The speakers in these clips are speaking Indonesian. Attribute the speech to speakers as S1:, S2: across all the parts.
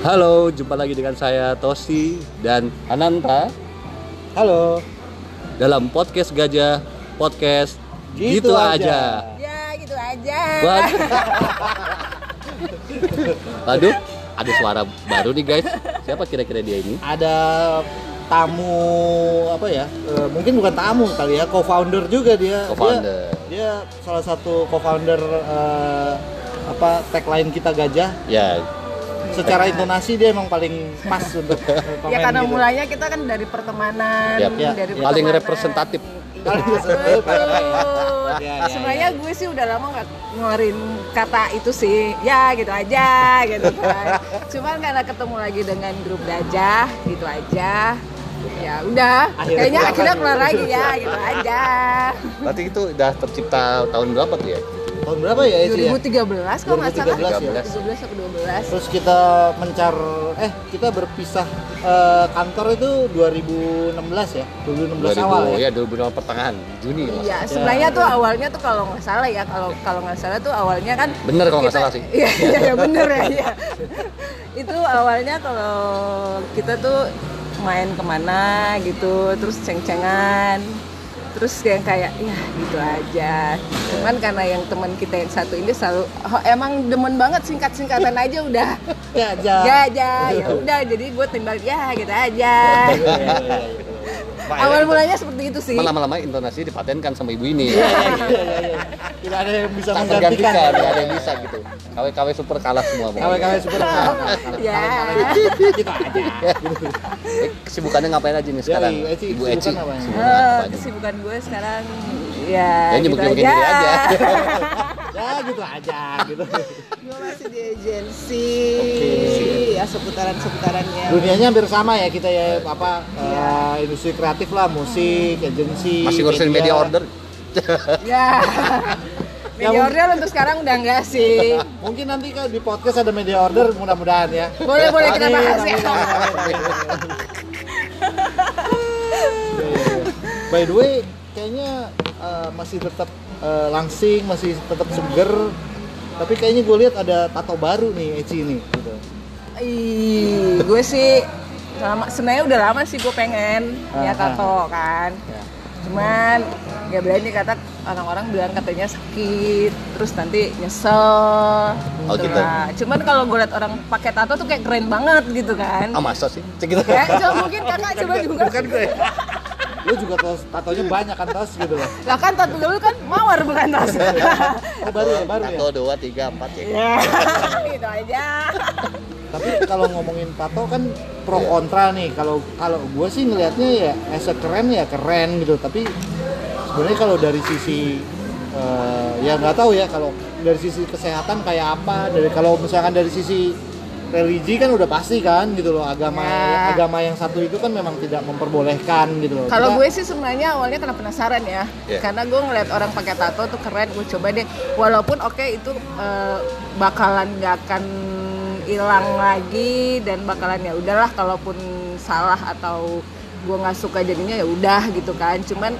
S1: Halo, jumpa lagi dengan saya Tosi dan Ananta
S2: Halo.
S1: dalam podcast Gajah Podcast Gitu,
S2: Gitu
S1: aja.
S2: aja.
S3: Ya gitu aja.
S1: Waduh. Waduh, ada suara baru nih guys. Siapa kira-kira dia ini?
S2: Ada tamu apa ya? Eh, mungkin bukan tamu kali ya, co-founder juga dia.
S1: Co-founder.
S2: Dia, dia salah satu co-founder eh, apa tagline kita gajah.
S1: Ya,
S2: Secara intonasi dia emang paling pas untuk komen
S3: ya karena
S2: gitu.
S3: mulanya kita kan dari pertemanan,
S1: Yap.
S2: Ya,
S3: dari
S2: ya.
S1: paling
S3: pertemanan.
S1: representatif.
S2: Paling
S3: Betul.
S2: Ya, ya,
S3: Sebenarnya gue sih udah lama nggak ngeluarin kata itu sih. Ya gitu aja, gitu kan. Cuman karena ketemu lagi dengan grup gajah, gitu aja. Ya udah,
S2: Akhirnya
S3: kayaknya
S2: keluar
S3: akhirnya
S2: lagi.
S3: keluar lagi ya, gitu aja.
S1: Berarti itu udah tercipta tahun berapa tuh ya?
S2: Tahun berapa ya itu ya?
S3: 2013 kalau nggak salah.
S2: 2013 ya.
S3: 2013 atau 12.
S2: Terus kita mencar eh kita berpisah eh, kantor itu 2016 ya. 2016 awal ya.
S1: ya 2006 pertengahan Juni ya.
S3: Iya, sebenarnya tuh awalnya tuh kalau nggak salah ya, kalau kalau nggak salah tuh awalnya kan
S1: Bener kalau nggak salah sih.
S3: Iya, iya, iya, bener ya. Iya. itu awalnya kalau kita tuh main ke mana gitu, terus ceng-cengan, terus yang kayak ya gitu aja. Cuman karena yang teman kita yang satu ini selalu oh, emang demen banget singkat-singkatan aja udah.
S2: Ya, aja.
S3: Ya aja, ya udah. Jadi gue timbal ya gitu aja.
S2: Iya, iya, iya.
S3: Awal mulanya seperti itu sih.
S1: Lama-lama intonasi dipatenkan sama ibu ini.
S2: Iya. Tidak ada yang bisa
S1: Tak
S2: menggantikan.
S1: tergantikan, nggak ada yang bisa gitu. KW-KW super kalah semua.
S2: KW-KW super kalah.
S3: Ya.
S2: Gitu aja.
S1: Eh, kesibukannya ngapain aja nih sekarang?
S2: Ya, Eci,
S1: Ibu Eci.
S2: ya?
S1: Kesibukan
S3: Eh, kesibukan gue sekarang ya,
S1: Ya,
S3: gitu
S1: diri aja.
S2: Ya gitu aja gitu.
S3: gue masih di agensi
S2: Oke.
S3: ya seputaran-seputarannya
S2: Dunianya hampir sama ya kita ya apa eh, industri kreatif lah, musik, agensi.
S1: Masih ngurusin media order.
S3: ya
S2: Ya,
S3: media order untuk sekarang udah enggak sih
S2: Mungkin nanti kalau di podcast ada media order mudah-mudahan ya.
S3: boleh boleh kita bahas ya.
S2: By the way, kayaknya eh, masih tetap eh, langsing, masih tetap seger. Tapi kayaknya gue lihat ada tato baru nih Eci ini. Gitu.
S3: Ih, gue sih lama sebenarnya udah lama sih gue pengen ya
S2: Ah,
S3: tato kan
S2: Ya.
S3: cuman nggak berani kata orang-orang bilang katanya sakit terus nanti nyesel
S1: Oh, gitu.
S3: lah. cuman kalau gue liat orang pakai tato tuh kayak keren banget gitu kan
S1: Ah masa sih? Cek gitu.
S3: ya coba mungkin kakak coba juga
S2: Bukan gue. Lu juga tos, tatonya banyak kan tos gitu loh.
S3: lah kan tato dulu kan mawar bukan tas
S2: Oh, baru ya, baru ya.
S1: Satu, dua, tiga, empat ya.
S3: ya gitu aja
S2: Tapi kalau ngomongin tato kan pro kontra nih. Kalau kalau gue sih ngelihatnya ya as a keren ya keren gitu. Tapi sebenarnya kalau dari sisi eh, ya nggak tahu ya kalau dari sisi kesehatan kayak apa. Dari kalau misalkan dari sisi religi kan udah pasti kan gitu loh agama
S3: Ya.
S2: agama yang satu itu kan memang tidak memperbolehkan gitu loh.
S3: Kalau gue sih sebenarnya awalnya karena penasaran ya,
S1: Iya.
S3: karena gue ngeliat orang pakai tato tuh keren, gue coba deh. Walaupun oke itu eh, bakalan nggak akan hilang lagi dan bakalan ya udahlah kalaupun salah atau gue nggak suka jadinya ya udah gitu kan. Cuman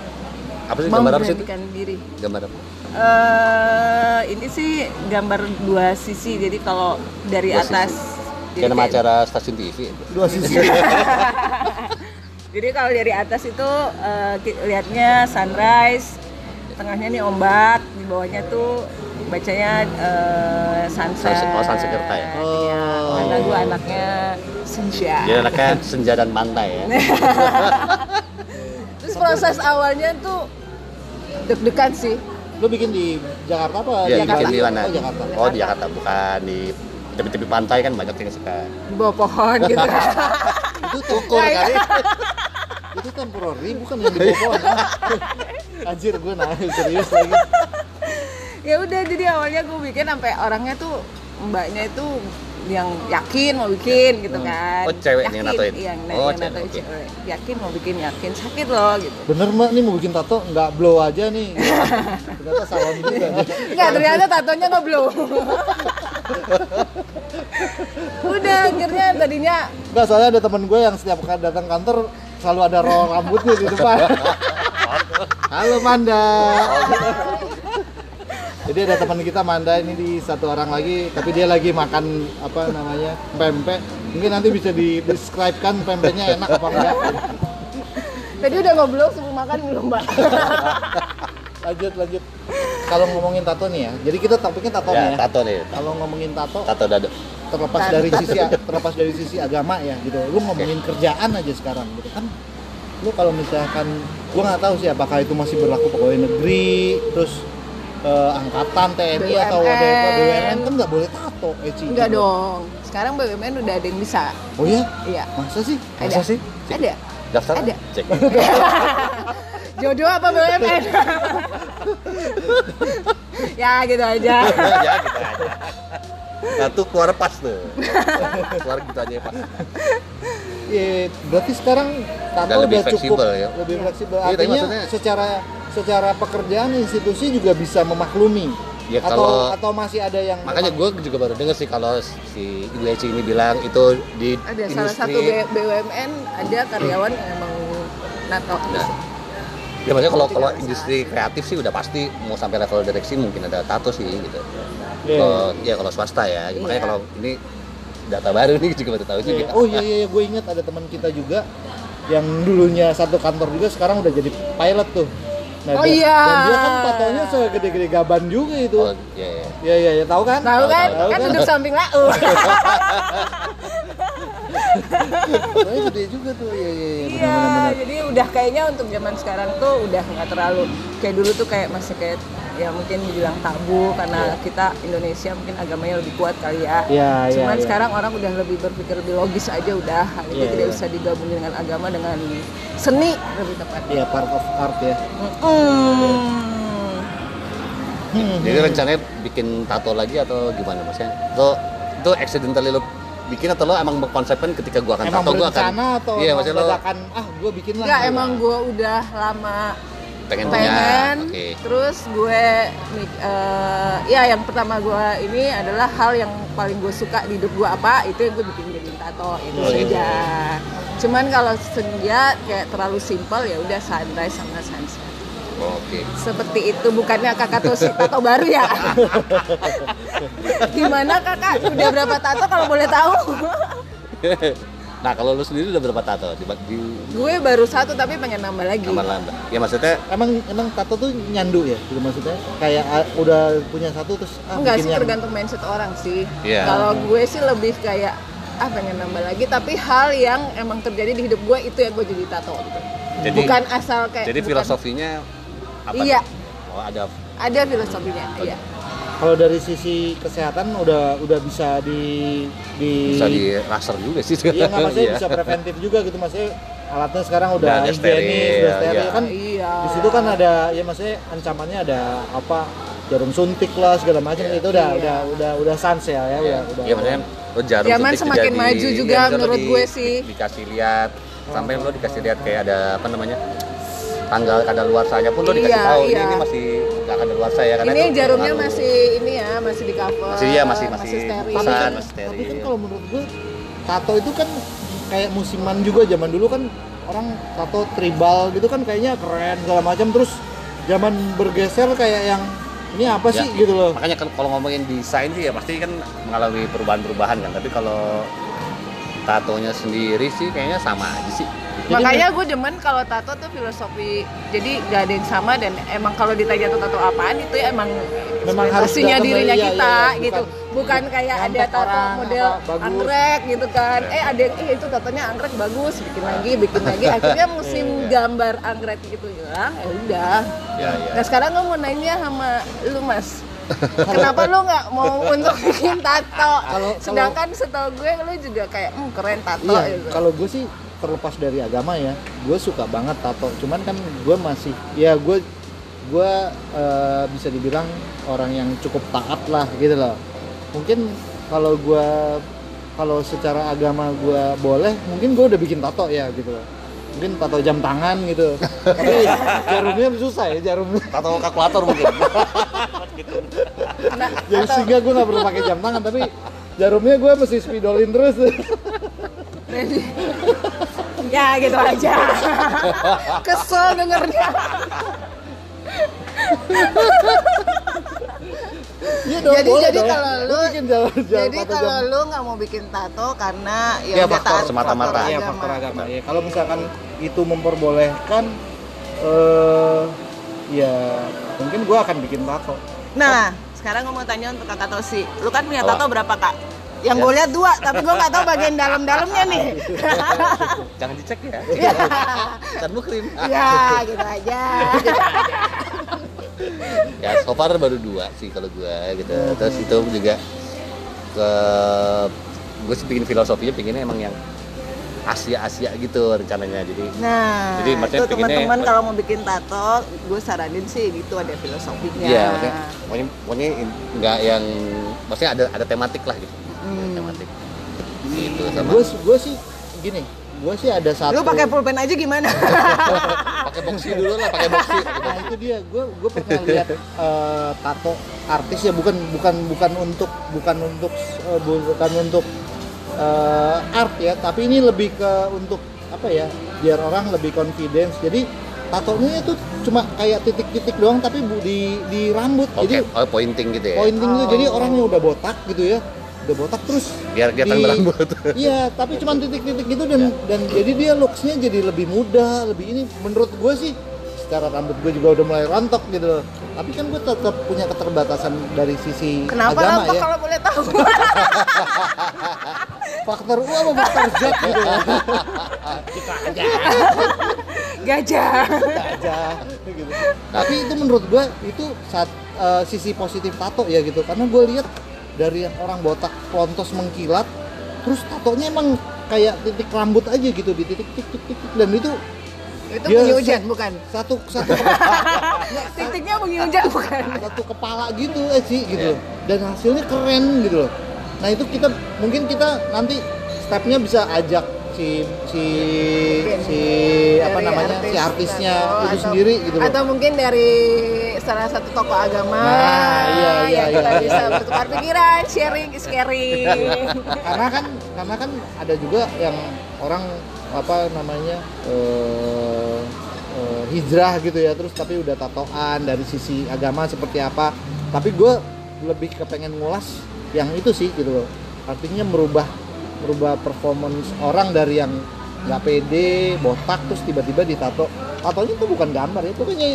S1: Apa sih gambar apa sih itu?
S3: diri.
S1: Gambar apa?
S3: eh ini sih gambar dua sisi, jadi kalau dari
S1: Dua
S3: atas. jadi
S1: Kayak nama acara stasiun TV.
S2: dua sisi.
S3: Jadi kalau dari atas itu eh, ki- lihatnya sunrise, tengahnya nih ombak, di bawahnya tuh bacanya eh, sunset.
S1: Sunset- oh, sunset Jakarta ya?
S3: Iya,
S2: Oh.
S3: karena gue anaknya senja.
S1: Jadi anaknya senja dan pantai ya.
S3: Terus proses awalnya tuh deg-degan sih.
S2: Lu bikin di Jakarta apa?
S1: Iya,
S3: Jakarta.
S1: bikin di mana?
S2: Oh, Jakarta.
S1: Oh, di Jakarta bukan di tepi-tepi pantai kan banyak yang suka.
S3: Di bawah pohon gitu.
S2: Itu tukur
S3: Nah, iya.
S2: kali. itu temporary bukan yang di bawah pohon. Anjir gue nangis serius lagi.
S3: ya udah jadi awalnya gue bikin sampai orangnya tuh mbaknya itu yang yakin mau bikin gitu kan
S1: Oh, cewek nih yang
S3: Yakin,
S1: natoin?
S3: iya, yang,
S1: Oh,
S3: yang
S1: cewek,
S3: natoin
S1: oke.
S3: cewek yakin mau bikin yakin sakit loh gitu
S2: Bener mbak nih mau bikin tato nggak blow aja nih. Ternyata salon juga.
S3: Enggak, ternyata tatonya nggak blow. Udah akhirnya tadinya
S2: Enggak soalnya ada temen gue yang setiap kali datang kantor selalu ada roll rambutnya di depan. Halo Manda. Jadi ada teman kita Manda ini di satu orang lagi, tapi dia lagi makan apa namanya pempek. Mungkin nanti bisa di describe-kan pempeknya enak apa enggak.
S3: Tadi udah ngobrol sebelum makan belum, Mbak?
S2: Lanjut lanjut. Kalau ngomongin tato nih ya, jadi kita topiknya tato nih
S1: Ya,
S2: ya.
S1: tato nih.
S2: Kalau ngomongin tato,
S1: Tato dado.
S2: terlepas
S3: Tato.
S2: dari sisi terlepas dari sisi agama ya gitu. Lu ngomongin kerjaan aja sekarang gitu kan. Lu kalau misalkan gua nggak tahu sih apakah itu masih berlaku pegawai negeri, terus eh, angkatan TNI atau ada
S3: BUMN.
S2: BUMN kan nggak boleh tato, Eci.
S3: Enggak dong. Sekarang BUMN udah ada yang bisa.
S2: Oh iya?
S3: Iya.
S2: Masa sih?
S3: Ada.
S1: Masa sih?
S3: Ada.
S1: Daftar?
S3: Ada.
S1: Cek.
S3: Jodoh apa BUMN? ya gitu aja.
S1: ya gitu aja. Satu keluar pas tuh. keluar gitu aja pas.
S2: Iya, berarti sekarang tato
S1: Udah
S2: udah,
S1: lebih
S2: cukup
S1: fleksibel ya.
S2: lebih fleksibel.
S1: Iya, tapi
S2: Artinya
S1: maksudnya-
S2: secara secara pekerjaan institusi juga bisa memaklumi.
S1: Ya,
S2: atau
S1: kalau-
S2: atau masih ada yang
S1: Makanya gue juga baru dengar sih kalau si Ibu Eci ini bilang itu di
S3: Ada
S1: industri.
S3: salah satu BUMN ada karyawan yang emang nato.
S1: Nah, ya maksudnya kalau kalau industri kreatif sih udah pasti mau sampai level direksi mungkin ada tato sih gitu.
S2: Iya.
S1: Kalau ya kalau swasta ya, makanya
S3: Iya.
S1: kalau ini data baru nih juga baru tahu juga.
S2: Oh iya iya, iya. gue ingat ada teman kita juga yang dulunya satu kantor juga sekarang udah jadi pilot tuh. Nah,
S3: Oh
S2: dia-
S3: iya.
S2: Dan dia kan tatonya segede-gede gaban juga itu.
S1: Oh iya iya.
S2: Iya iya ya tahu kan?
S3: Tahu kan?
S1: Tahu,
S3: Kan
S2: tahu.
S3: duduk samping lau.
S2: Tatonya gede juga tuh. Iya iya iya.
S3: Iya, jadi udah kayaknya untuk zaman sekarang tuh udah nggak terlalu kayak dulu tuh kayak masih kayak ya mungkin dibilang tabu karena kita Indonesia mungkin agamanya lebih kuat kali ya.
S2: Iya iya.
S3: Cuman
S2: iya.
S3: sekarang orang udah lebih berpikir lebih logis aja udah hal itu
S2: Iya,
S3: tidak
S2: iya.
S3: usah digabungin dengan agama dengan seni lebih tepat.
S2: Iya part of art ya.
S3: Mm.
S2: Hmm,
S1: Jadi rencananya bikin tato lagi atau gimana maksudnya? Itu itu accidentally lo bikin atau lo emang berkonsepkan ketika gua akan
S2: Emang
S1: tato gua akan
S2: atau
S1: iya maksudnya lo
S2: dadakan ah gue bikin lah.
S3: Enggak, emang gue udah lama
S1: pengen punya. Oke.
S3: Terus gue eh, ya yang pertama gue ini adalah hal yang paling gue suka di hidup gue apa itu yang gue bikin jadi tato itu
S1: Oh, gitu.
S3: senja cuman kalau senja kayak terlalu simpel ya udah sunrise sama sunset.
S1: Oke.
S3: Seperti itu bukannya kakak tuh tato baru ya? Gimana kakak? Udah berapa tato kalau boleh tahu
S1: nah kalau lo sendiri udah berapa tato di, di
S3: gue baru satu tapi pengen nambah lagi
S1: kamar landa ya maksudnya
S2: Emang emang tato tuh nyandu ya, gitu maksudnya? Kayak ah, udah punya satu terus ah,
S3: Enggak sih
S2: yang-
S3: tergantung mindset orang sih.
S1: Iya.
S3: Kalau gue sih lebih kayak ah pengen nambah lagi tapi hal yang emang terjadi di hidup gue itu yang gue jadi tato gitu.
S1: Jadi-
S3: bukan asal kayak
S1: jadi
S3: bukan-
S1: filosofinya apa
S3: Iya.
S1: nih? oh ada
S3: ada filosofinya iya
S2: Kalau dari sisi kesehatan udah udah bisa di di
S1: bisa di raser juga sih
S2: Iya nggak maksudnya
S1: Iya.
S2: bisa preventif juga gitu maksudnya alatnya sekarang udah higienis,
S1: steril,
S2: udah steril
S1: iya.
S2: kan.
S3: iya
S2: Di situ kan ada ya maksudnya ancamannya ada apa jarum suntik lah segala macam
S1: Iya.
S2: itu udah
S3: Iya.
S2: udah udah udah sans ya ya udah udah.
S1: Iya maksudnya lo jarum
S3: Zaman
S1: suntik
S3: semakin
S1: jadi-
S3: maju juga
S1: iya, lo
S3: menurut gue sih.
S1: di- dikasih lihat sampai lo dikasih lihat kayak ada apa namanya tanggal kadar luar saya pun lo dikasih
S3: Iya,
S1: tahu ini
S3: iya.
S1: ini masih nggak kadar luar saya karena
S3: ini
S1: itu
S3: jarumnya
S1: pengaruh.
S3: masih ini ya masih di cover
S1: Masih, iya, masih- masih
S3: steril.
S2: tapi kan,
S1: steril.
S2: tapi kan kalau menurut gue tato itu kan kayak musiman juga zaman dulu kan orang tato tribal gitu kan kayaknya keren segala macam. Terus zaman bergeser kayak yang ini apa
S1: Ya,
S2: sih? gitu loh.
S1: makanya kalau- kalau ngomongin desain sih ya pasti kan mengalami perubahan-perubahan kan. Tapi kalau tatonya sendiri sih kayaknya sama aja sih
S2: Jadi
S3: makanya gue demen kalau tato tuh filosofi jadi gak ada yang sama dan emang kalau ditanya tuh tato apaan itu ya emang
S2: Memang harus
S3: ekspresinya
S2: datang
S3: dirinya
S2: iya,
S3: kita
S2: iya, bukan-
S3: gitu. Bukan kayak ada tato
S2: orang,
S3: model
S2: apa,
S3: anggrek gitu kan. Eh ada yang eh itu tatonya anggrek bagus bikin lagi bikin lagi. Akhirnya musim
S1: Iya, iya.
S3: gambar anggrek gitu hilang ya udah.
S1: Ya ya
S3: nah sekarang gue mau nanya sama lu mas. Kenapa lu nggak mau untuk bikin tato?
S2: Kalau-
S3: Sedangkan setahu gue lu juga kayak hmm, keren tato
S2: Iya,
S3: gitu.
S2: kalau gue sih terlepas dari agama ya, gue suka banget tato. Cuman kan gue masih, ya gue gue eh, bisa dibilang orang yang cukup taat lah gitu loh. Mungkin kalau gue kalau secara agama gue boleh, mungkin gue udah bikin tato ya gitu loh. Mungkin tato jam tangan gitu. Tapi jarumnya susah ya jarumnya.
S1: tato kalkulator mungkin
S3: Nah,
S2: Jadi sehingga gue nggak perlu pakai jam tangan, tapi jarumnya gue mesti spidolin terus.
S3: ya gitu aja kesel dengernya
S2: Iya dong,
S3: jadi
S2: boleh
S3: jadi
S2: dong.
S3: kalau lu
S2: bikin jalan, jalan
S3: jadi kalau
S2: jam-
S3: lu nggak mau bikin tato karena ya,
S2: Ya, faktor
S3: taat
S1: semata-mata.
S3: faktor agama.
S2: faktor agama. Ya, kalau misalkan itu memperbolehkan, eh ya mungkin gua akan bikin tato.
S3: Nah, sekarang gue mau tanya untuk kakak Tosi. Lu kan punya tato berapa kak? Yang
S1: Ya.
S3: gue lihat dua, tapi gue nggak tahu bagian dalam-dalamnya nih.
S1: Jangan dicek ya. Kan mukrim.
S3: ya, gitu aja.
S1: ya so far baru dua sih kalau gue gitu terus itu juga ke gue sih bikin filosofinya pinginnya emang yang Asia Asia gitu rencananya jadi
S3: Nah,
S1: Jadi maksudnya
S3: itu teman-teman kalau mau bikin tato, gue saranin sih gitu ada filosofinya.
S1: iya maksudnya pokoknya, nggak yang maksudnya ada ada tematik lah gitu gitu sama
S2: Gue gue sih gini, gue sih ada satu.
S3: Lu pakai pulpen aja gimana?
S1: pakai boxy dulu lah pakai boxy pakai
S2: Nah itu dia, gue gue pernah lihat eh, tato artis ya bukan bukan bukan untuk bukan untuk eh, bukan untuk eh, art ya, tapi ini lebih ke untuk apa ya? Biar orang lebih confidence. Jadi tatonya itu cuma kayak titik-titik doang tapi bu, di di rambut.
S1: oke
S2: Jadi
S1: oh, pointing gitu ya
S2: pointing itu jadi
S3: Oh.
S2: orangnya udah botak gitu ya. Udah botak terus
S1: biar kelihatan
S2: di-
S1: berambut
S2: Iya, tapi cuma titik-titik gitu dan dan jadi dia looksnya jadi lebih muda, lebih ini. Menurut gue sih, secara rambut gue juga udah mulai rontok gitu loh. Tapi kan gue tetap punya keterbatasan dari sisi
S3: Kenapa
S2: agama
S3: rontok
S2: ya.
S3: kalau boleh tahu?
S2: Faktor U sama faktor Z gitu.
S3: Gajah.
S2: aja gitu. Tapi itu menurut gue itu saat eh, sisi positif tato ya gitu. Karena gue lihat dari yang orang botak plontos mengkilat, terus tatonya emang kayak titik rambut aja gitu di titik titik titik titik. dan itu
S3: Itu
S2: Dia
S3: bunyi hujan bukan?
S2: satu satu
S3: Titiknya bunyi hujan bukan?
S2: satu kepala gitu eh sih gitu. Dan hasilnya keren gitu loh. Nah itu kita mungkin kita nanti stepnya bisa ajak si si si apa namanya si
S3: artis
S2: artisnya
S3: tato
S2: itu
S3: atau-
S2: sendiri gitu loh.
S3: Atau mungkin dari salah satu tokoh agama.
S2: Nah, iya, iya,
S3: yang kita
S2: iya,
S3: bisa bertukar pikiran, sharing is caring.
S2: karena kan karena kan ada juga yang orang apa namanya eh, eh, hijrah gitu ya terus tapi udah tatoan dari sisi agama seperti apa. Tapi gue lebih kepengen ngulas yang itu sih gitu loh. Artinya merubah merubah performance orang dari yang nggak pede botak terus tiba-tiba ditato. Tatonya itu bukan gambar ya pokoknya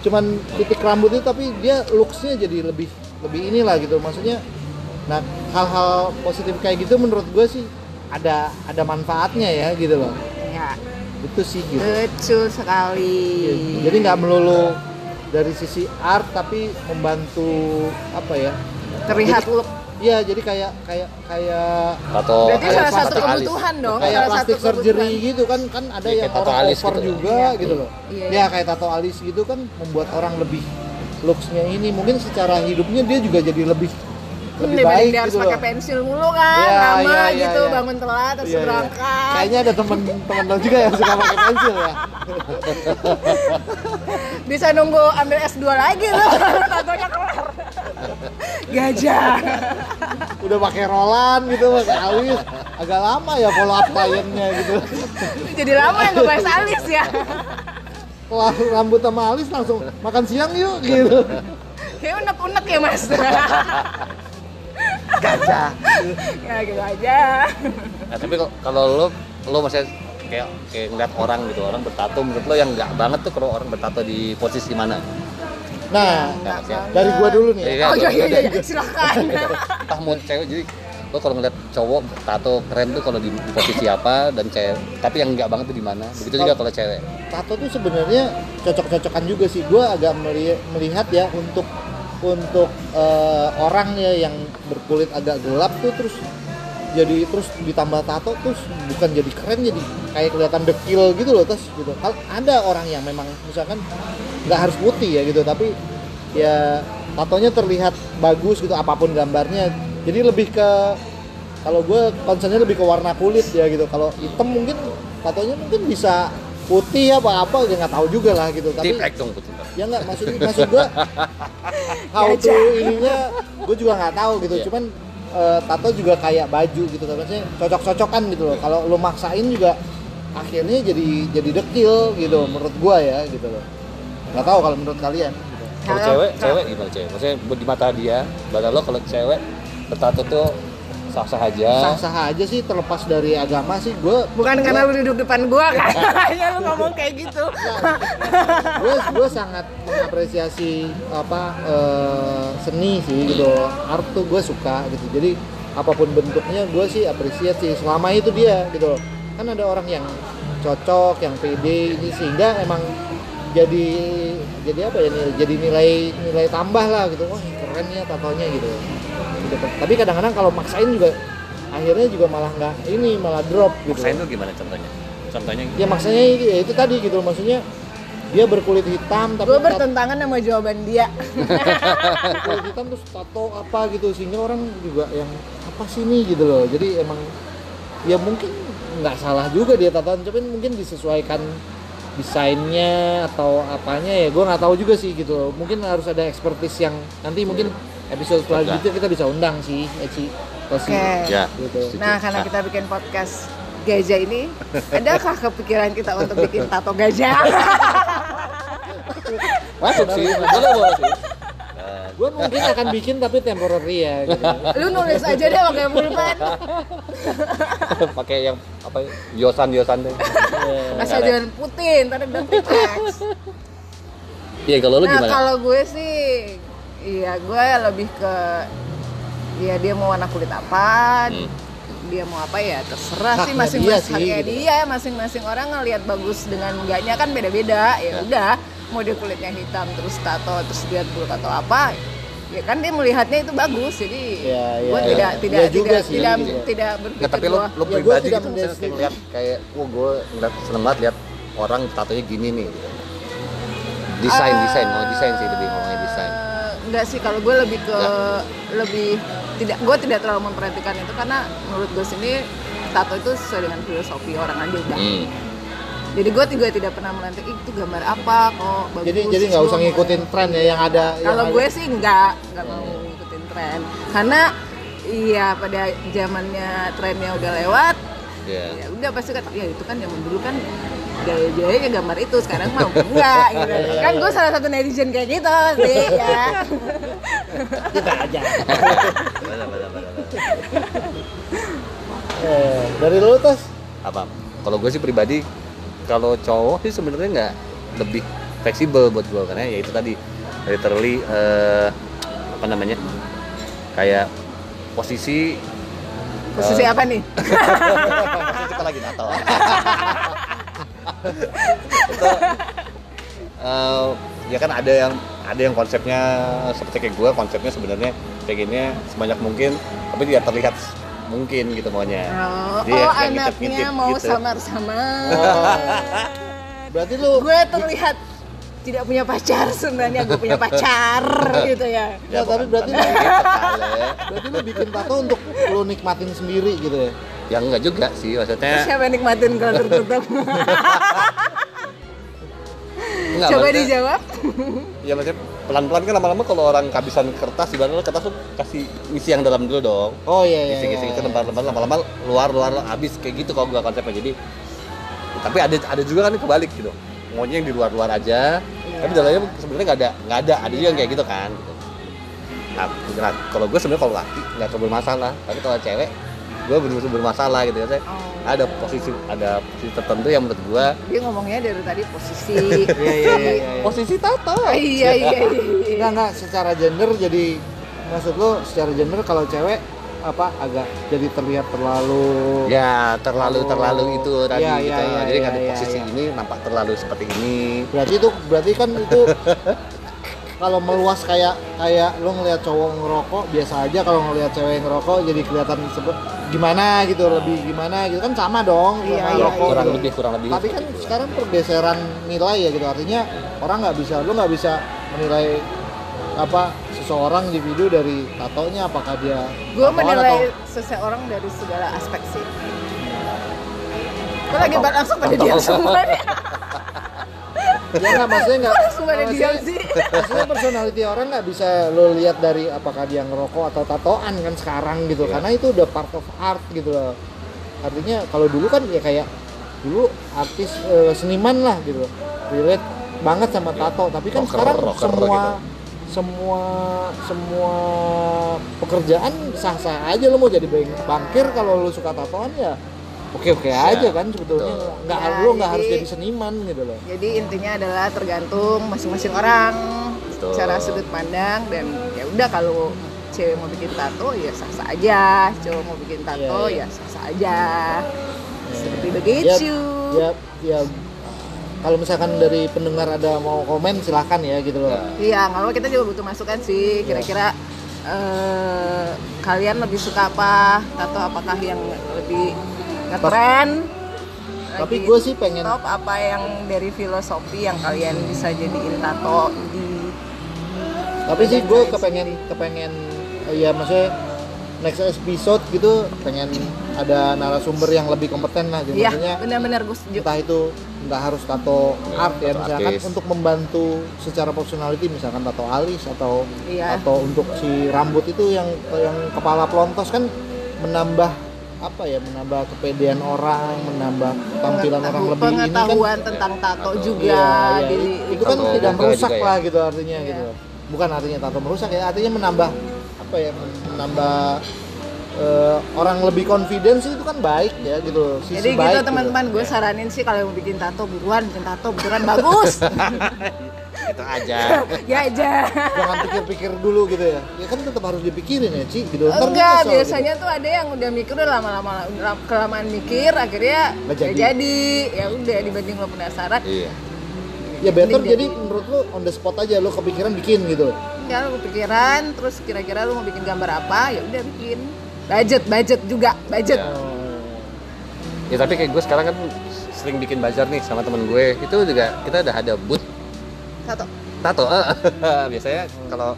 S2: cuman titik rambut itu tapi dia looksnya jadi lebih lebih inilah gitu maksudnya Nah, hal-hal positif kayak gitu menurut gue sih ada ada manfaatnya ya gitu loh.
S3: ya,
S2: Itu sih gitu.
S3: betul sekali.
S2: Jadi nggak melulu dari sisi art tapi membantu apa ya?
S3: terlihat look.
S2: Iya, jadi kayak kayak kayak
S1: tato
S3: Berarti
S2: kayak
S3: salah satu
S1: plastik alis.
S3: kebutuhan dong.
S2: kayak
S3: salah
S2: plastik
S3: satu
S2: surgery
S3: kebutuhan.
S2: gitu kan kan ada
S1: Iya,
S2: yang
S1: kayak tato
S2: orang
S1: alis
S2: over
S1: gitu.
S2: juga
S3: Iya.
S2: gitu loh.
S3: Iya,
S2: Ya kayak tato alis gitu kan membuat orang lebih looksnya ini mungkin secara hidupnya dia juga jadi lebih lebih
S3: dibanding
S2: baik
S3: dia harus
S2: gitu
S3: pakai
S2: loh.
S3: pensil mulu kan,
S2: Iya,
S3: lama
S2: iya, iya,
S3: gitu,
S2: iya.
S3: bangun telat terus
S2: iya.
S3: berangkat.
S2: Kayaknya ada temen-temen lo juga yang suka pakai pensil ya.
S3: Bisa nunggu ambil S2 lagi loh, tatonya kelar. Gajah.
S2: Udah pakai rolan gitu, pakai alis. Agak lama ya follow up kliennya gitu.
S3: Jadi lama yang ngebahas alis ya.
S2: Wah, rambut sama alis langsung makan siang yuk gitu.
S3: Kayak unek-unek ya mas.
S2: Gajah.
S3: ya gitu aja.
S1: Nah, tapi kalau lo lo masih kayak kayak ngeliat orang gitu orang bertato menurut lo yang nggak banget tuh kalau orang bertato di posisi mana?
S2: Nah,
S1: Nah, ya.
S2: dari gua dulu nih.
S1: Iya,
S3: Oh iya iya iya, silakan.
S1: Entah mau cewek jadi lo kalau ngeliat cowok bertato keren tuh kalau di, di posisi apa dan cewek tapi yang nggak banget tuh di mana begitu juga kalau cewek
S2: Tato tuh sebenarnya cocok-cocokan juga sih. Gua agak meli- melihat ya untuk untuk eh, orang ya yang berkulit agak gelap tuh terus jadi terus ditambah tato terus bukan jadi keren jadi kayak kelihatan dekil gitu loh terus gitu. Kal- ada orang yang memang misalkan nggak harus putih ya gitu tapi ya tatonya terlihat bagus gitu apa pun gambarnya. Jadi lebih ke kalau gue concernnya lebih ke warna kulit ya gitu. Kalau hitam mungkin tatonya mungkin bisa putih apa apa ya nggak tahu juga lah gitu. Tapi
S1: tiplek dong putih
S2: ya nggak maksud maksud gue how to ininya gue juga nggak tahu gitu.
S1: Iya.
S2: cuman eh, tato juga kayak baju gitu kan maksudnya cocok-cocokan gitu loh. Kalau lo maksain juga akhirnya jadi jadi dekil gitu menurut gue ya gitu loh. Nggak tahu kalau menurut kalian. Gitu.
S1: kalau cewek cewek gimana cewek? Maksudnya di mata dia mata lo kalau cewek bertato tuh sah sah aja.
S2: Sah-sah aja sih terlepas dari agama sih gue
S3: Bukan karena lu duduk depan gua kan? ya lu ngomong kayak gitu.
S2: gue gue sangat mengapresiasi apa eh, seni sih gitu. Art tuh gue suka gitu. Jadi apa pun bentuknya gue sih apresiasi selama itu dia gitu. Kan ada orang yang cocok yang pede ini sehingga emang jadi jadi apa ya jadi nilai nilai tambah lah gitu. Wah keren ya tatonya gitu Gitu. tapi kadang-kadang kalau maksain juga akhirnya juga malah nggak ini malah drop gitu.
S1: Maksain tuh gimana contohnya? Contohnya
S2: ya maksudnya itu, ya itu tadi gitu maksudnya dia berkulit hitam tapi
S3: Gue bertentangan sama jawaban dia.
S2: berkulit hitam terus tato apa gitu sehingga orang juga yang apa sih nih gitu loh. Jadi emang ya mungkin nggak salah juga dia tatoan tapi mungkin disesuaikan desainnya atau apanya ya gue nggak tahu juga sih gitu loh. Mungkin harus ada expertise yang nanti mungkin episode selanjutnya kita bisa undang sih Eci.
S3: Oke.
S1: ya.
S2: Gitu.
S3: Nah, karena kita bikin podcast gajah ini, adakah kepikiran kita untuk bikin tato gajah?
S1: masuk sih boleh boleh sih Nah,
S2: gue mungkin akan bikin tapi temporary ya gitu.
S3: Lu nulis aja deh pakai pulpen.
S1: pakai yang apa yosan yosan deh
S3: Asal jangan putih, ntar udah tripleks.
S1: iya kalau lu
S3: Nah,
S1: gimana?
S3: kalau gue sih, iya gue lebih ke, ya dia mau warna kulit apa,
S1: Hmm.
S3: dia mau apa ya terserah sih
S2: Haknya
S3: masing-masing
S2: dia sih,
S3: haknya
S2: gitu.
S3: dia masing-masing orang ngelihat bagus dengan enggaknya kan beda-beda ya udah mau dia kulitnya hitam terus tato terus dia bulu tato apa ya kan dia melihatnya itu bagus jadi
S2: Ya, ya,
S3: gue
S2: ya.
S3: tidak
S2: Ya
S3: tidak
S2: juga
S3: tidak
S2: sih,
S3: tidak
S2: gitu.
S3: tidak berpikir
S1: Nggak, tapi lo, lo
S2: Ya,
S1: pribadi
S2: tidak
S1: gitu misalnya
S2: mendes-
S1: kayak wah gue ngeliat seneng banget lihat orang tatonya gini nih. gitu. Desain,
S3: Eh,
S1: desain, mau desain sih lebih ngomongnya desain.
S3: Enggak sih kalau gue lebih ke
S1: Ya.
S3: lebih tidak gue tidak terlalu memperhatikan itu karena menurut gue sini tato itu sesuai dengan filosofi orang aja udah
S1: Hmm.
S3: jadi gue juga tidak pernah melantik "Ih, itu gambar apa kok bagus
S2: jadi jadi nggak usah
S3: Gua
S2: ngikutin tren ya yang ada yang
S3: kalau
S2: ada.
S3: gue sih enggak enggak mau ngikutin tren karena iya pada zamannya trennya udah lewat
S1: Ya.
S3: ya udah pasti kata ya itu kan zaman dulu kan gaya-gayanya gambar itu sekarang mau enggak gitu. Kan gue salah satu netizen kayak gitu sih ya.
S2: Kita aja. Eh, dari lu tos?
S1: Apa? Kalau gue sih pribadi, kalau cowok sih sebenarnya nggak lebih fleksibel buat gue karena ya itu tadi literally eh, apa namanya kayak posisi
S3: posisi
S1: eh,
S3: apa nih?
S1: Kita lagi natal. eh, ya kan ada yang ada yang konsepnya seperti kayak gue konsepnya sebenarnya pengennya sebanyak mungkin tapi tidak terlihat mungkin gitu maunya.
S3: oh,
S1: Dia
S3: oh
S1: yang
S3: anaknya
S1: ngintip-ngintip
S3: mau
S1: gitu.
S3: samar-samar
S2: Oh. berarti lu
S3: gue terlihat tidak punya pacar sebenarnya gue punya pacar gitu ya
S2: Ya, tapi
S1: bukan-
S2: berarti lu- berarti lu bikin tato untuk lu nikmatin sendiri gitu ya
S1: Ya enggak juga sih maksudnya.
S3: siapa yang nikmatin kalau tertutup
S1: Enggak,
S3: coba
S1: maksudnya-
S3: dijawab
S1: Ya maksudnya pelan-pelan kan lama-lama kalau orang kehabisan kertas ibaratnya kertas tuh kasih isi yang dalam dulu dong.
S2: oh iya iya,
S1: Isi-isi
S2: iya.
S1: itu lembar-lembar lama-lama luar-luar habis kayak gitu kalau gua konsepnya. Jadi tapi ada ada juga kan kebalik gitu. Maunya yang di luar-luar aja. Tapi dalamnya sebenarnya nggak ada, nggak ada. Ada juga yang kayak gitu kan. Gitu. Nah, nah, kalau gue sebenarnya kalau laki nggak terlalu bermasalah. Tapi kalau cewek, gue bener-bener bermasalah gitu ya. Saya
S3: Oh.
S1: ada posisi ada posisi tertentu yang menurut gue
S3: dia ngomongnya dari tadi posisi
S2: Iya, iya, iya, iya, iya.
S1: posisi tato.
S3: Oh, iya iya iya iya.
S2: Enggak, secara gender jadi maksud lu secara gender kalau cewek apa agak jadi terlihat terlalu
S1: Ya terlalu
S2: Oh.
S1: terlalu itu tadi
S2: Iya,
S1: gitu.
S2: iya, iya,
S1: Jadi
S2: iya,
S1: kan di
S2: iya,
S1: posisi
S2: iya.
S1: ini nampak terlalu seperti ini.
S2: berarti itu berarti kan itu kalau meluas kayak kayak lu ngelihat cowok ngerokok biasa aja kalau ngelihat cewek ngerokok jadi kelihatan sebe- gimana gitu lebih gimana gitu. Kan sama dong
S3: Iya,
S2: sama
S3: iya,
S2: rokok
S1: kurang
S2: gitu.
S1: lebih kurang lebih.
S2: tapi kan sekarang pergeseran nilai ya gitu. Artinya orang nggak bisa lu nggak bisa menilai apa seseorang individu dari tatonya apakah dia
S3: gue menilai
S2: atau-
S3: seseorang dari segala aspek sih. Gue lagi langsung pada diam semua
S2: ya nggak maksudnya nggak. Maksudnya- maksudnya personality orang nggak bisa lo lihat dari apakah dia ngerokok atau tatoan kan sekarang gitu.
S1: Iya.
S2: karena itu udah part of art gitu loh. Artinya kalau dulu kan ya kayak dulu artis eh, seniman lah gitu. Relate banget sama tato. Tapi kan
S1: Rocker,
S2: sekarang
S1: rocker
S2: semua
S1: gitu.
S2: semua semua pekerjaan sah-sah aja lo mau jadi bank bankir kalau lo suka tatoan ya oke-oke
S1: Ya,
S2: aja kan sebetulnya
S1: betul.
S2: nggak
S3: Ya,
S2: lo nggak harus
S3: jadi-
S2: seniman gitu loh
S3: Jadi intinya adalah tergantung masing-masing orang
S1: Betul.
S3: cara sudut pandang dan ya udah kalau cewek mau bikin tato ya sah-sah aja, cowok mau bikin tato
S2: Iya, iya.
S3: ya sah-sah aja. Seperti
S2: ya
S3: begitu.
S2: ya ya kalau misalkan dari pendengar ada mau komen silahkan ya gitu loh
S1: Ya.
S3: Iya, apa kita juga butuh masukan sih. Kira-kira eh, kalian lebih suka apa? Tato apakah yang lebih ngetren?
S2: tapi gue sih pengen
S3: top apa yang dari filosofi yang kalian bisa jadiin tato di
S2: tapi sih gue kepengen kepengen eh, ya maksudnya next episode gitu pengen ada narasumber yang lebih kompeten lah gitu
S3: Iya,
S2: maksudnya
S3: benar-benar gue setuju.
S2: entah itu nggak harus tato
S1: Ya,
S2: art ya misalkan
S1: artis.
S2: untuk membantu secara personality misalkan tato alis atau
S3: Iya.
S2: atau untuk si rambut itu yang yang kepala pelontos kan menambah apa ya menambah kepedean orang menambah tampilan orang lebih ini kan
S3: pengetahuan tentang tato juga
S2: Iya, iya.
S3: di
S2: itu kan tidak merusak
S1: juga ya.
S2: lah gitu artinya
S3: Iya.
S2: gitu bukan artinya tato merusak ya artinya menambah apa ya menambah eh, orang lebih confidence itu kan baik ya gitu sisi
S3: Jadi
S2: baik
S3: gitu
S2: gitu.
S3: teman-teman, gue saranin sih kalau mau bikin tato buruan bikin tato beneran bagus.
S1: Itu aja.
S3: ya aja.
S2: jangan pikir-pikir dulu gitu ya ya kan tetap harus dipikirin ya Ci gitu Ntar
S3: Enggak,
S2: nyesel,
S3: biasanya tuh ada yang udah mikir udah lama-lama kelamaan mikir akhirnya
S2: Nggak
S3: nggak
S2: jadi.
S3: jadi. Ya udah dibanding lo penasaran.
S1: Iya.
S2: gitu. ya better
S3: Mending
S2: jadi menurut lu on the spot aja lu kepikiran bikin gitu
S3: Ya lo kepikiran terus kira-kira lo mau bikin gambar apa ya udah bikin. Budget, budget juga, budget.
S1: Ya. Ya tapi kayak gue sekarang kan sering bikin bazar nih sama temen gue. Itu juga kita udah ada booth
S3: Tato.
S1: tato. Biasanya kalau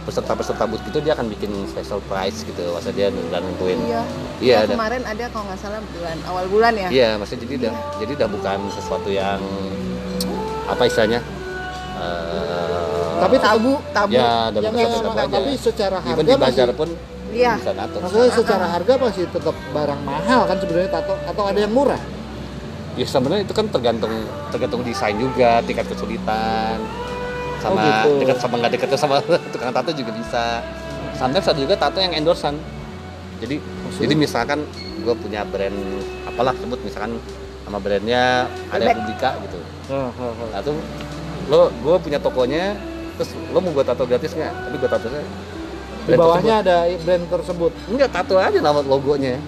S1: peserta-peserta booth gitu dia akan bikin special price gitu. Masa dia udah nentuin.
S3: Iya.
S1: Iya,
S3: Nah,
S1: ada.
S3: kemarin ada kalau nggak salah bulan awal bulan ya.
S1: Iya, maksudnya jadi udah jadi udah bukan sesuatu yang apa istilahnya? eh,
S2: Tapi
S3: Tabu, tabu.
S1: ya
S2: Ya, nggak,
S1: tabu aja.
S2: tapi secara
S1: Even
S2: harga
S1: di bazar
S2: masih-
S1: pun
S3: Iya.
S1: bisa tato.
S2: maksudnya secara harga masih tetap barang mahal kan sebenarnya tato atau ada yang murah
S1: Ya sebenarnya itu kan tergantung tergantung desain juga, tingkat kesulitan, sama
S2: Oh, gitu.
S1: dekat sama nggak dekatnya sama tukang tato juga bisa. Sometimes ada juga tato yang endorsean. Jadi
S2: Maksudnya?
S1: jadi misalkan gue punya brand apalah sebut misalkan nama brandnya ada. Publika gitu. Nah tuh lo gue punya tokonya, terus lo mau gue tato gratis nggak? Tapi gue tatonya
S2: di bawahnya ada brand tersebut
S1: enggak tato aja nama logonya.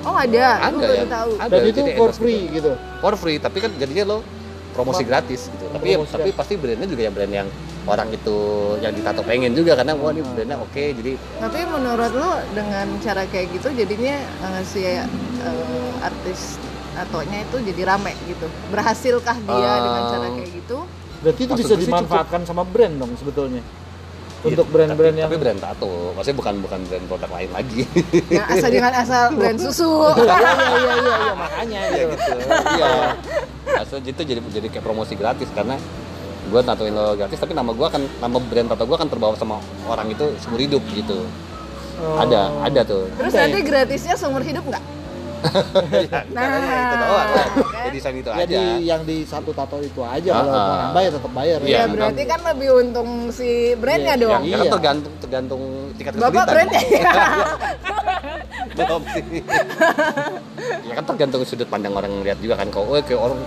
S3: Oh ada,
S1: Ada ya?
S3: tahu.
S1: Ada.
S2: dan itu
S1: jadi
S2: for free gitu
S1: for free tapi kan jadinya lo promosi
S2: Wah.
S1: gratis gitu tapi
S2: Promosi
S1: tapi
S2: gratis.
S1: pasti brandnya juga yang brand yang orang itu yang ditato pengen juga karena wah ini brandnya oke jadi
S3: Tapi menurut lo dengan cara kayak gitu jadinya eh, si eh, artis tatonya itu jadi rame gitu. Berhasilkah dia
S1: Eh,
S3: dengan cara kayak gitu?
S2: berarti itu
S1: Maksud
S2: bisa dimanfaatkan sama brand dong sebetulnya untuk brand-brand
S1: tapi,
S2: yang
S1: tapi brand tato maksudnya bukan bukan brand produk lain lagi
S3: Yang asal dengan asal brand susu.
S2: iya iya iya iya iya makanya
S1: Iya
S2: gitu
S1: gitu iya Maksudnya itu jadi jadi kayak promosi gratis karena gue tatoin lo gratis tapi nama gue akan nama brand tato gue akan terbawa sama orang itu seumur hidup gitu
S2: Oh.
S1: ada ada tuh
S3: Terus
S2: ya?
S3: nanti gratisnya seumur hidup nggak?
S1: nah itu doang lah
S3: kan?
S1: ya desain itu
S2: ya
S1: aja
S2: di yang di satu tato itu aja kalau
S1: Ah,
S2: mau
S1: ah.
S2: nambah ya tetap bayar
S1: Iya,
S3: Ya berarti kan lebih untung si brandnya
S2: Iya,
S3: dong.
S1: Ya, kan
S2: Iya.
S1: tergantung tergantung tingkat
S3: Bapak
S1: kesulitan.
S3: brandnya ya.
S1: Belum sih. ya kan tergantung sudut pandang orang ngeliat juga kan. Kalau oh, kayak orang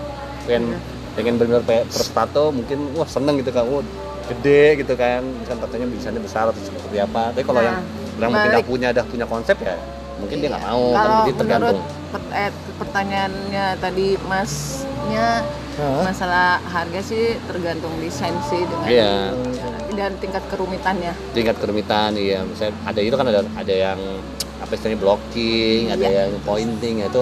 S1: pengen pengen benar pe tato mungkin wah seneng gitu kan. Wah, gede gitu kan. Misalkan tatonya desainnya besar atau seperti apa. Tapi kalau
S3: Nah,
S1: yang yang mungkin udah punya udah punya konsep ya mungkin dia nggak mau kan
S3: Iya. Kalau
S1: jadi tergantung.
S3: per- eh, pertanyaannya tadi masnya
S2: Hah?
S3: masalah harga sih tergantung desain sih dengan
S1: Iya.
S3: dan tingkat kerumitannya.
S1: tingkat kerumitan iya misalnya ada itu kan ada ada yang apa istilahnya blocking ada
S3: Iya.
S1: yang pointing itu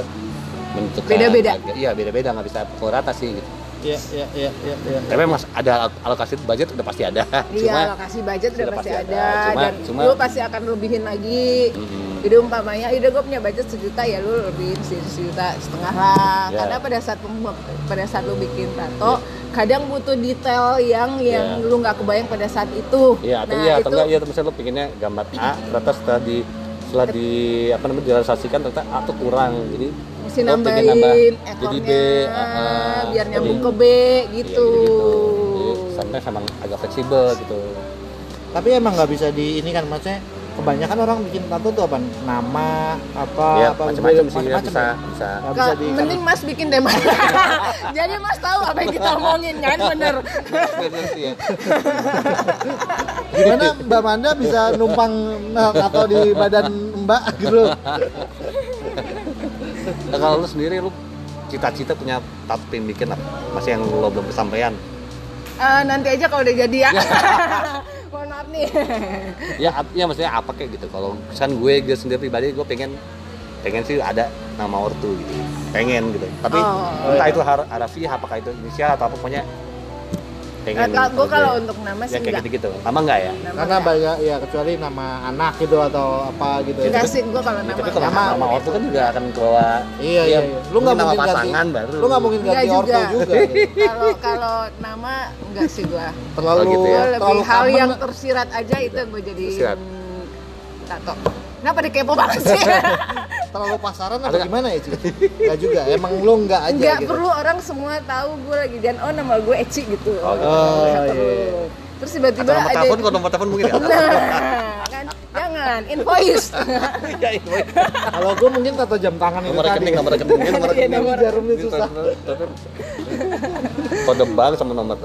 S1: menentukan
S3: Beda-beda.
S1: iya beda-beda nggak bisa pukul rata sih gitu
S2: Iya, iya, iya, iya, iya.
S1: tapi mas ada al- alokasi budget udah pasti ada
S3: Iya, lokasi budget udah pasti
S1: pasti
S3: ada,
S1: ada. Cuma-
S3: dan
S1: cuma-
S3: lu pasti akan lebihin lagi.
S1: Mm,
S3: Jadi umpamanya, udah gue punya budget sejuta ya lu lebihin se- sejuta setengah lah.
S1: Ya.
S3: Karena pada saat pada saat lu bikin tato, kadang butuh detail yang yang
S1: Ya.
S3: lu nggak kebayang pada saat itu.
S1: iya atau
S3: Nah,
S1: iya
S3: itu
S1: atau enggak iya misalnya lo pengennya gambar A ternyata setelah di setelah di apa namanya direalisasikan ternyata A tuh kurang jadi
S3: mesti
S1: pengen
S3: nambahin
S1: nambah
S3: ekornya
S1: jadi B ah, ah.
S3: biar nyambung
S1: Jadi-
S3: ke B
S1: Iya,
S3: gitu.
S1: jadi gitu. Jadi sometimes emang agak fleksibel gitu
S2: tapi emang nggak bisa di ini kan maksudnya kebanyakan orang bikin tato tuh apa nama apa
S1: ya
S2: apa
S1: macam-macam sih ya,
S2: macam-macam
S1: bisa
S2: ya.
S1: bisa
S2: Nggak bisa di
S3: mending Mas bikin deh Mas. Jadi Mas tahu apa yang kita omongin kan bener.
S1: Ya.
S2: gimana Mbak Manda bisa numpang nah, tato di badan Mbak gitu
S1: Nah, kalau lu sendiri lu cita-cita punya pengen bikin apa? Masih yang lo belum kesampaian?
S3: Eh, nanti aja kalau udah jadi ya. Mohon maaf nih.
S1: ya ap- ya maksudnya apa kayak gitu kalau kan gue gue sendiri pribadi gue pengen pengen sih ada nama ortu gitu pengen gitu tapi
S3: Oh.
S1: entah itu har harafiah apakah itu inisial atau apa pokoknya pengen
S3: Nah, gue
S1: kalau
S3: untuk nama
S1: ya
S3: sih
S1: kayak
S3: enggak.
S1: gitu gitu nama enggak ya
S3: Nama
S2: karena
S3: enggak.
S2: banyak ya kecuali nama anak gitu atau apa gitu ya.
S3: Enggak sih gue kalau
S1: Ya,
S3: nama.
S1: tapi kalau
S2: Nama-
S1: nama, ortu kan juga akan ke bawah
S2: iya
S1: ya,
S2: iya, iya. lu nggak
S1: nama
S2: mungkin ganti
S1: pasangan baru
S2: lu nggak mungkin ganti orto
S3: juga. Kalau kalau nama enggak sih gue.
S2: terlalu
S1: gitu ya?
S2: Terlalu
S3: lebih hal yang tersirat aja itu yang gue jadiin
S1: Tersirat.
S3: tato. Kenapa dikepo banget sih?
S2: terlalu pasaran apa
S1: Ada-
S2: gimana ya Ci? Nggak juga emang lu nggak aja
S3: Enggak
S2: gitu
S3: perlu orang semua tahu gue lagi dan oh nama gue Eci gitu.
S1: Oh, gitu.
S2: Oh, iya,
S3: perlu.
S2: iya.
S3: Terus
S1: atau
S3: tiba-tiba
S1: nomor
S3: ada
S1: telepon kalau nomor telepon mungkin ya
S3: Nah, kan jangan invoice.
S1: ya itu
S2: kalau gue mungkin tato jam tangan itu
S1: nomor
S2: tadi
S1: rekening nomor rekening nomor
S3: Iya,
S1: rekening
S3: nomor-
S2: jarum itu susah
S1: kode bank sama nomor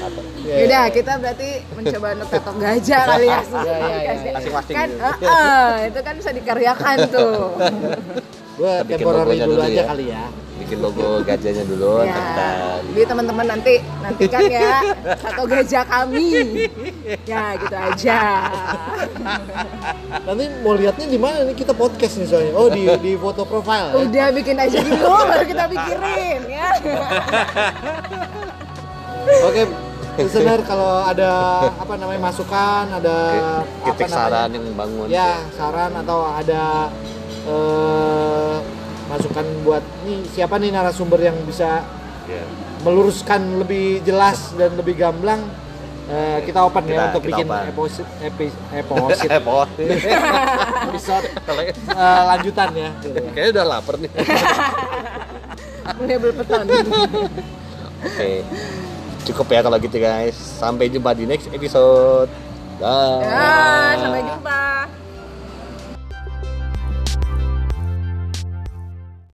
S1: apa
S2: Iya,
S3: Yaudah,
S2: iya.
S3: kita berarti mencoba untuk tato gajah kali ya.
S2: Iya, iya, iya.
S1: Masing-masing
S3: Kan,
S1: gitu.
S3: heeh, itu kan bisa dikaryakan tuh.
S2: gue temporary dulu
S1: dulu
S2: aja
S1: ya.
S2: kali ya
S1: bikin logo gajahnya dulu
S3: Ya,
S1: kita
S3: jadi teman-teman nanti nantikan ya tato gajah kami. Ya, gitu aja.
S2: nanti mau lihatnya di mana nih kita podcast nih soalnya oh di di foto profile ya?
S3: Udah bikin aja dulu baru kita pikirin ya.
S2: oke listener kalau ada apa namanya masukan ada namanya
S1: saran yang membangun
S2: ya saran atau ada eh, masukan buat nih siapa nih narasumber yang bisa
S1: ya.
S2: meluruskan lebih jelas dan lebih gamblang eh, kita open ya
S1: Kita-
S2: untuk
S1: kita
S2: bikin
S1: open.
S2: episode episode
S1: pohon.
S2: episode eh, lanjutan ya ya.
S1: Kayaknya udah lapar nih.
S3: Mulai berpetan.
S1: Oke. Cukup ya kalau gitu guys. Sampai jumpa di next episode.
S3: Ya, sampai jumpa.